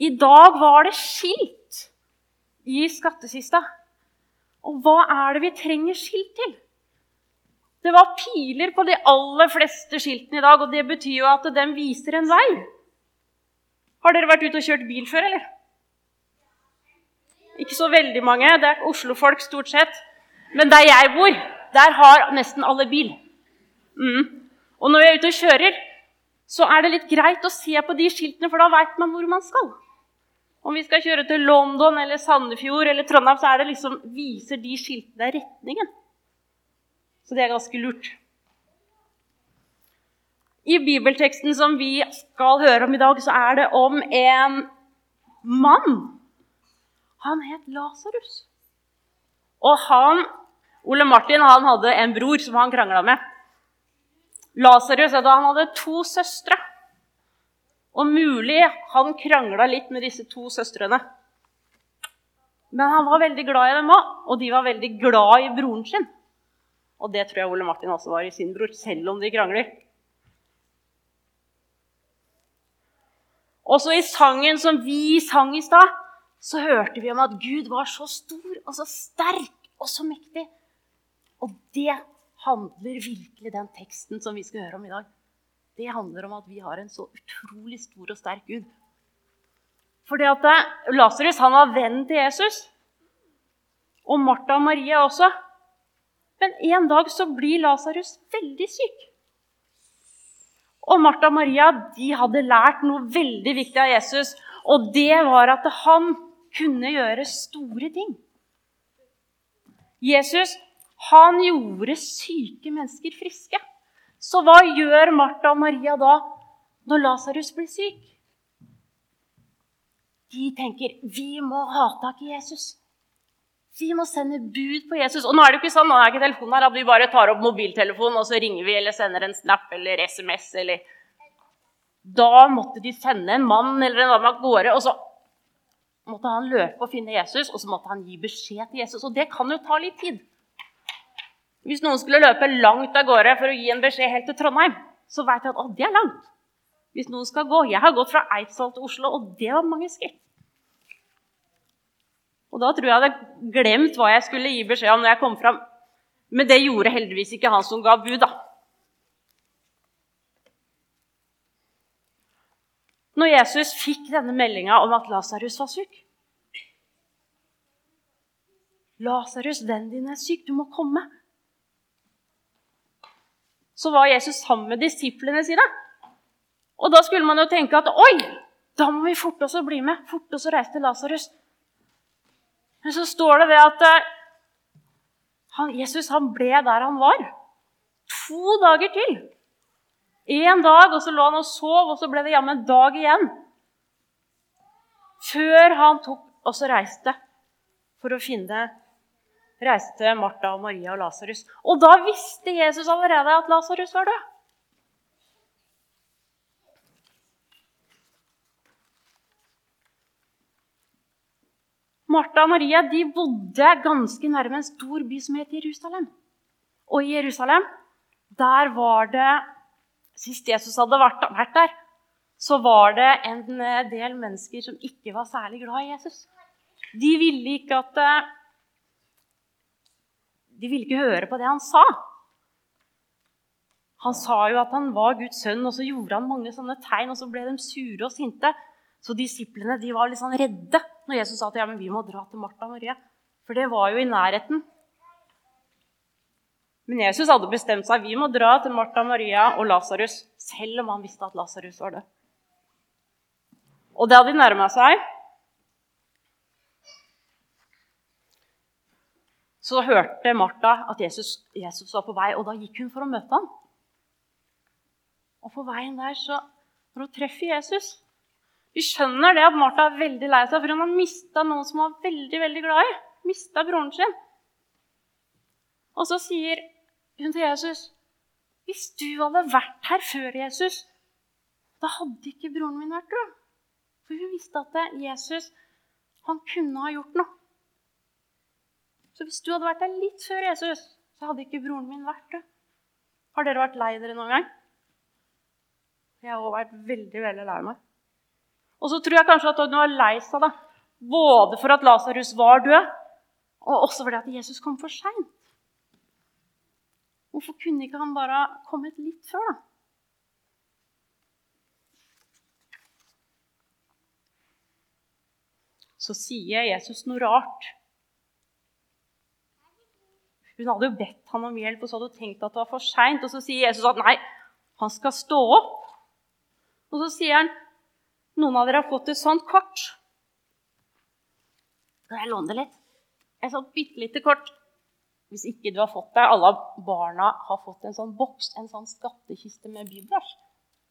I dag var det skilt i skattkista. Og hva er det vi trenger skilt til? Det var piler på de aller fleste skiltene i dag, og det betyr jo at de viser en vei. Har dere vært ute og kjørt bil før, eller? Ikke så veldig mange. Det er Oslo-folk stort sett. Men der jeg bor, der har nesten alle bil. Mm. Og når vi er ute og kjører, så er det litt greit å se på de skiltene, for da veit man hvor man skal. Om vi skal kjøre til London eller Sandefjord eller Trondheim, så er det liksom, viser de skiltene retningen. Så det er ganske lurt. I bibelteksten som vi skal høre om i dag, så er det om en mann. Han het Lasarus. Og han, Ole Martin han hadde en bror som han krangla med. Lasarus han hadde to søstre. Og mulig han krangla litt med disse to søstrene. Men han var veldig glad i dem òg, og de var veldig glad i broren sin. Og det tror jeg Ole Martin også var i sin bror, selv om de krangler. Også i sangen som vi sang i stad, så hørte vi om at Gud var så stor og så sterk og så mektig. Og det handler virkelig den teksten som vi skal høre om i dag det handler om at vi har en så utrolig stor og sterk Gud. Fordi at eh, Lasarus var vennen til Jesus. Og Martha og Maria også. Men en dag så blir Lasarus veldig syk. Og Martha og Maria de hadde lært noe veldig viktig av Jesus. Og det var at han kunne gjøre store ting. Jesus han gjorde syke mennesker friske. Så hva gjør Martha og Maria da når Lasarus blir syk? De tenker vi må ha tak i Jesus. Vi må sende bud på Jesus. Og nå er det ikke sånn, nå er ikke telefonen her, at vi bare tar opp mobiltelefonen og så ringer vi eller sender en snap eller SMS. eller... Da måtte de sende en mann eller en dame av gårde. og så måtte han løpe og finne Jesus, og så måtte han gi beskjed til Jesus. Og det kan jo ta litt tid. Hvis noen skulle løpe langt av gårde for å gi en beskjed helt til Trondheim, så vet jeg at å, det er langt. Hvis noen skal gå Jeg har gått fra Eidsvoll til Oslo, og det var mange skritt. Og da tror jeg jeg hadde glemt hva jeg skulle gi beskjed om når jeg kom fram. Men det gjorde heldigvis ikke han som ga bud, da. Når Jesus fikk denne meldinga om at Lasarus var syk Lasarus, vennen din er syk. Du må komme så var Jesus sammen med disiplene sine. Og da skulle man jo tenke at oi, da må vi forte oss å bli med. Forte oss å reise til Lasarus. Men så står det ved at eh, han, Jesus han ble der han var. To dager til. Én dag, og så lå han og sov, og så ble det jammen en dag igjen. Før han tok og så reiste for å finne reiste Martha og Maria og Lasarus. Og da visste Jesus allerede at Lasarus var død. Martha og Maria de bodde ganske nærme en stor by som het Jerusalem. Og i Jerusalem der var det Sist Jesus hadde vært, der, så var det en del mennesker som ikke var særlig glad i Jesus. De ville ikke at eh, de ville ikke høre på det han sa. Han sa jo at han var Guds sønn, og så gjorde han mange sånne tegn, og så ble de sure og sinte. Så disiplene de var litt sånn redde når Jesus sa at ja, men vi må dra til Martha og Maria. For det var jo i nærheten. Men Jesus hadde bestemt seg vi må dra til Martha, Maria og Lasarus, selv om han visste at Lasarus var død. Og det hadde de nærma seg, så hørte Martha at Jesus, Jesus, var på vei, og da gikk hun for å møte ham. Og på veien der, så Når hun treffer Jesus Vi skjønner det at Martha er veldig lei seg, for hun har mista noen som hun var veldig veldig glad i. Mista broren sin. Og så sier hun til Jesus Hvis du hadde vært her før Jesus, da hadde ikke broren min vært død. For hun visste at Jesus han kunne ha gjort noe. Så hvis du hadde vært der litt før Jesus, så hadde ikke broren min vært det. Har dere vært lei dere noen gang? Jeg har også vært veldig veldig lei meg. Og så tror jeg kanskje at hun var lei seg, da. Både for at Lasarus var død, og også fordi at Jesus kom for seint. Hvorfor kunne ikke han bare kommet litt før, da? Så sier Jesus noe rart. Hun hadde jo bedt ham om hjelp og så hadde hun tenkt at det var for seint. Og så sier Jesus at nei, han skal stå opp. Og så sier han noen av dere har fått et sånt kort. Kan jeg låne det litt? Et sånt bitte lite kort. Hvis ikke du har fått det Alle barna har fått en sånn boks, en sånn skattkiste med bibler.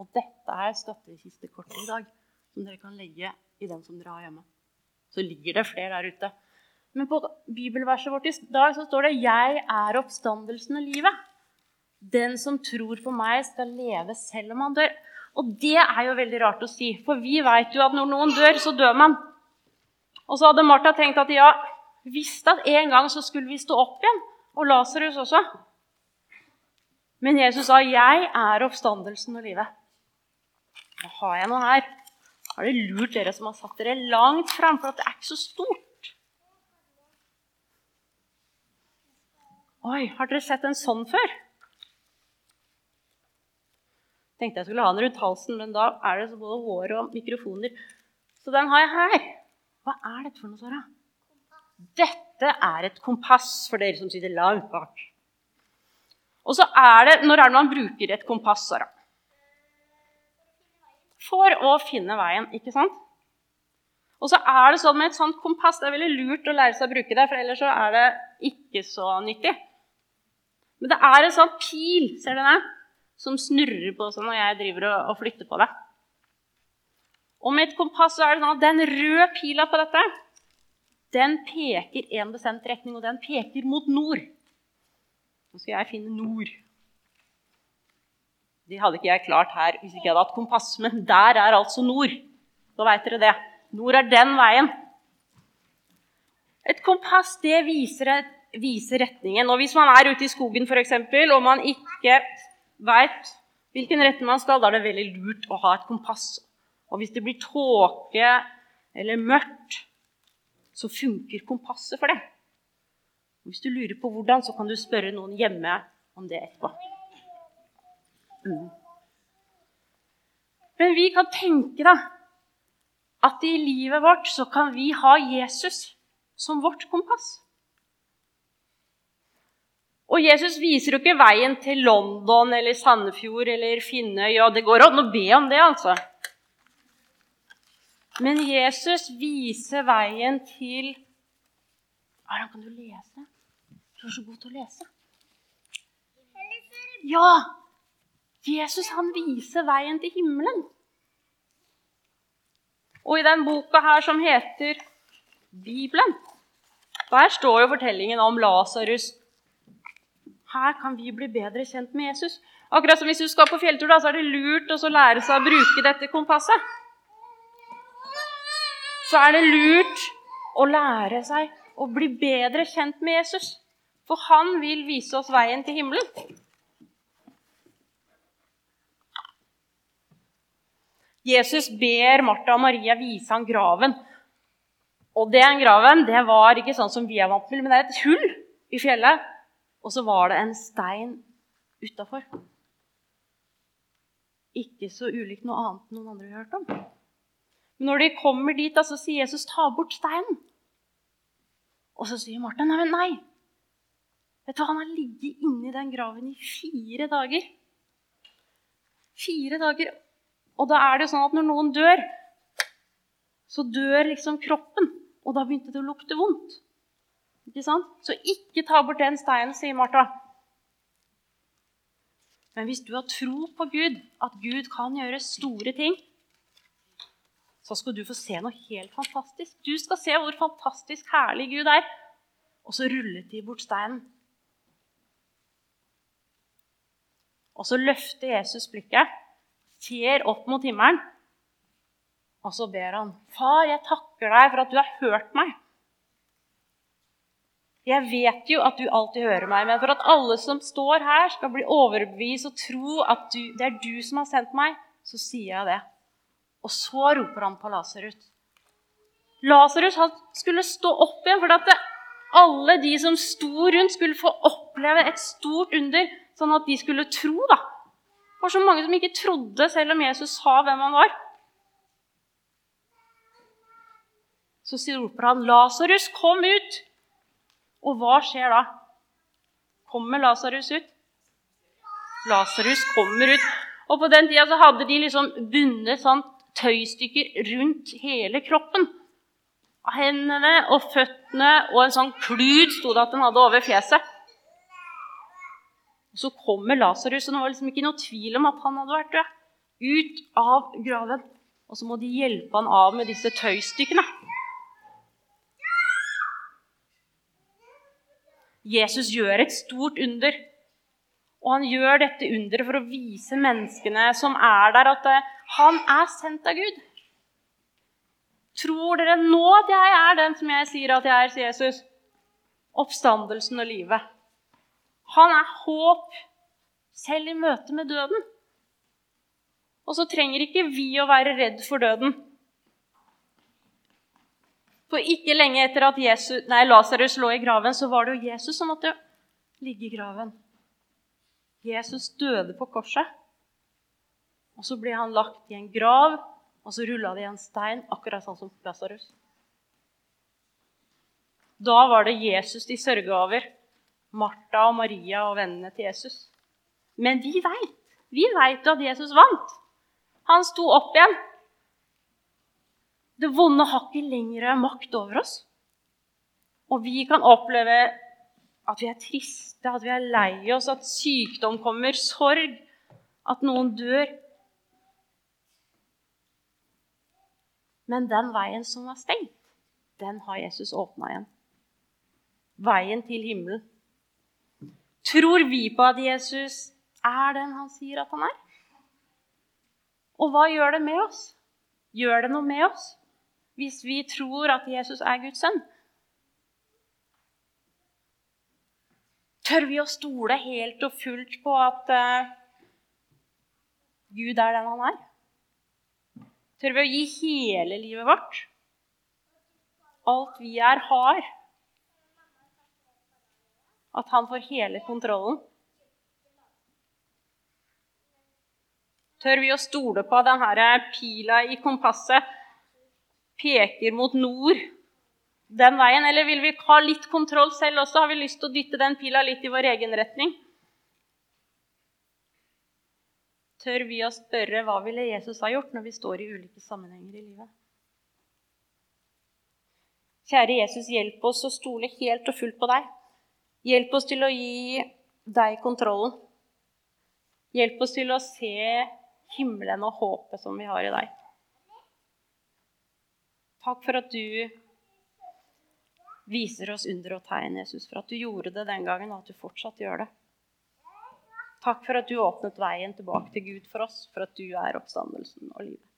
Og dette er skattekistekortet i dag, som dere kan legge i den som dere har hjemme. Så ligger det flere der ute. Men på bibelverset vårt i dag så står det 'Jeg er oppstandelsen og livet'. Den som tror på meg, skal leve selv om han dør. Og det er jo veldig rart å si, for vi veit jo at når noen dør, så dør man. Og så hadde Martha tenkt at ja, visst at en gang så skulle vi stå opp igjen. Og Lasarus også. Men Jesus sa, 'Jeg er oppstandelsen og livet'. Nå har jeg noe her. Har det lurt dere som har satt dere langt fram, for at det er ikke så stort? Oi, har dere sett en sånn før? Tenkte jeg skulle ha den rundt halsen, men da er det både hår og mikrofoner. Så den har jeg her. Hva er dette for noe, Sara? Dette er et kompass for dere som sitter langt bak. Og så er det Når er det man bruker et kompass, Sara? For å finne veien, ikke sant? Og så er det sånn med et sånt kompass Det er veldig lurt å lære seg å bruke det, for ellers så er det ikke så nyttig. Men det er en sånn pil ser du den, som snurrer på sånn når jeg driver og, flytter på det. Og med et kompass så er det sånn at den røde pila på dette den peker en bestemt retning, og den peker mot nord. Nå skal jeg finne nord. De hadde ikke jeg klart her hvis ikke jeg hadde hatt kompass, men der er altså nord. Da veit dere det. Nord er den veien. Et kompass det viser, viser retningen. Og hvis man er ute i skogen for eksempel, og man ikke veit hvilken retning man skal, da er det veldig lurt å ha et kompass. Og hvis det blir tåke eller mørkt, så funker kompasset for det. Hvis du lurer på hvordan, så kan du spørre noen hjemme om det etterpå. Mm. Men vi kan tenke da, at i livet vårt så kan vi ha Jesus som vårt kompass. Og Jesus viser jo ikke veien til London eller Sandefjord eller Finnøy. og Det går an å be om det, altså. Men Jesus viser veien til Aron, kan du lese? Du er så god til å lese. Ja! Jesus han viser veien til himmelen. Og i den boka her som heter Bibelen, der står jo fortellingen om Lasarus. Her kan vi bli bedre kjent med Jesus. Akkurat som hvis du skal på fjelltur, da, så er det lurt å lære seg å bruke dette kompasset så er det lurt å lære seg å bli bedre kjent med Jesus. For han vil vise oss veien til himmelen. Jesus ber Martha og Maria vise ham graven. Og den graven det var ikke sånn som vi er vant til, men det er et hull i fjellet. Og så var det en stein utafor. Ikke så ulikt noe annet noen andre har hørt om. Men Når de kommer dit, så sier Jesus 'ta bort steinen'. Og så sier Martha nei, men nei. Vet du, Han har ligget inni den graven i fire dager. Fire dager. Og da er det jo sånn at når noen dør, så dør liksom kroppen. Og da begynte det å lukte vondt. Ikke sant? Så ikke ta bort den steinen, sier Martha. Men hvis du har tro på Gud, at Gud kan gjøre store ting, så skal du få se noe helt fantastisk. Du skal se hvor fantastisk herlig Gud er. Og så rullet de bort steinen. Og så løfter Jesus blikket, ser opp mot himmelen, og så ber han, 'Far, jeg takker deg for at du har hørt meg.' Jeg vet jo at du alltid hører meg, men for at alle som står her, skal bli overbevist og tro at du, det er du som har sendt meg, så sier jeg det. Og så roper han på Lasarus. Lasarus skulle stå opp igjen, for at alle de som sto rundt, skulle få oppleve et stort under, sånn at de skulle tro. da. Det var så mange som ikke trodde, selv om Jesus sa hvem han var. Så roper han, 'Lasarus, kom ut!' Og hva skjer da? Kommer Lasarus ut? Lasarus kommer ut. Og på den tida så hadde de liksom bundet sånn tøystykker rundt hele kroppen av hendene og føttene, og en sånn klud sto det at den hadde over fjeset. Og Så kommer Lasarus, og det var liksom ikke noe tvil om at han hadde vært død. Ut av graven. Og så må de hjelpe han av med disse tøystykkene. Jesus gjør et stort under. Og han gjør dette underet for å vise menneskene som er der, at eh, han er sendt av Gud. Tror dere nå at jeg er den som jeg sier at jeg er, sier Jesus? Oppstandelsen og livet. Han er håp selv i møte med døden. Og så trenger ikke vi å være redd for døden. For ikke lenge etter at Jesus, Lasarus lå i graven, så var det jo Jesus som måtte ligge i graven. Jesus døde på korset. Og så ble han lagt i en grav og så rulla i en stein, akkurat sånn som Lasarus. Da var det Jesus de sørga over. Martha og Maria og vennene til Jesus. Men vi veit vi veit at Jesus vant. Han sto opp igjen. Det vonde har ikke lenger makt over oss. Og vi kan oppleve at vi er triste, at vi er lei oss, at sykdom kommer, sorg, at noen dør. Men den veien som var stengt, den har Jesus åpna igjen. Veien til himmelen. Tror vi på at Jesus er den han sier at han er? Og hva gjør det med oss? Gjør det noe med oss hvis vi tror at Jesus er Guds sønn? Tør vi å stole helt og fullt på at uh, Gud er den han er? Tør vi å gi hele livet vårt? Alt vi er, har. At han får hele kontrollen. Tør vi å stole på denne pila i kompasset peker mot nord den veien? Eller vil vi ha litt kontroll selv også? Har vi lyst til å dytte den pila litt i vår egen retning? tør vi å spørre hva ville Jesus ha gjort når vi står i ulike sammenhenger i livet. Kjære Jesus, hjelp oss å stole helt og fullt på deg. Hjelp oss til å gi deg kontrollen. Hjelp oss til å se himmelen og håpet som vi har i deg. Takk for at du viser oss under og tegn, Jesus, for at du gjorde det den gangen, og at du fortsatt gjør det. Takk for at du åpnet veien tilbake til Gud for oss, for at du er oppstandelsen og livet.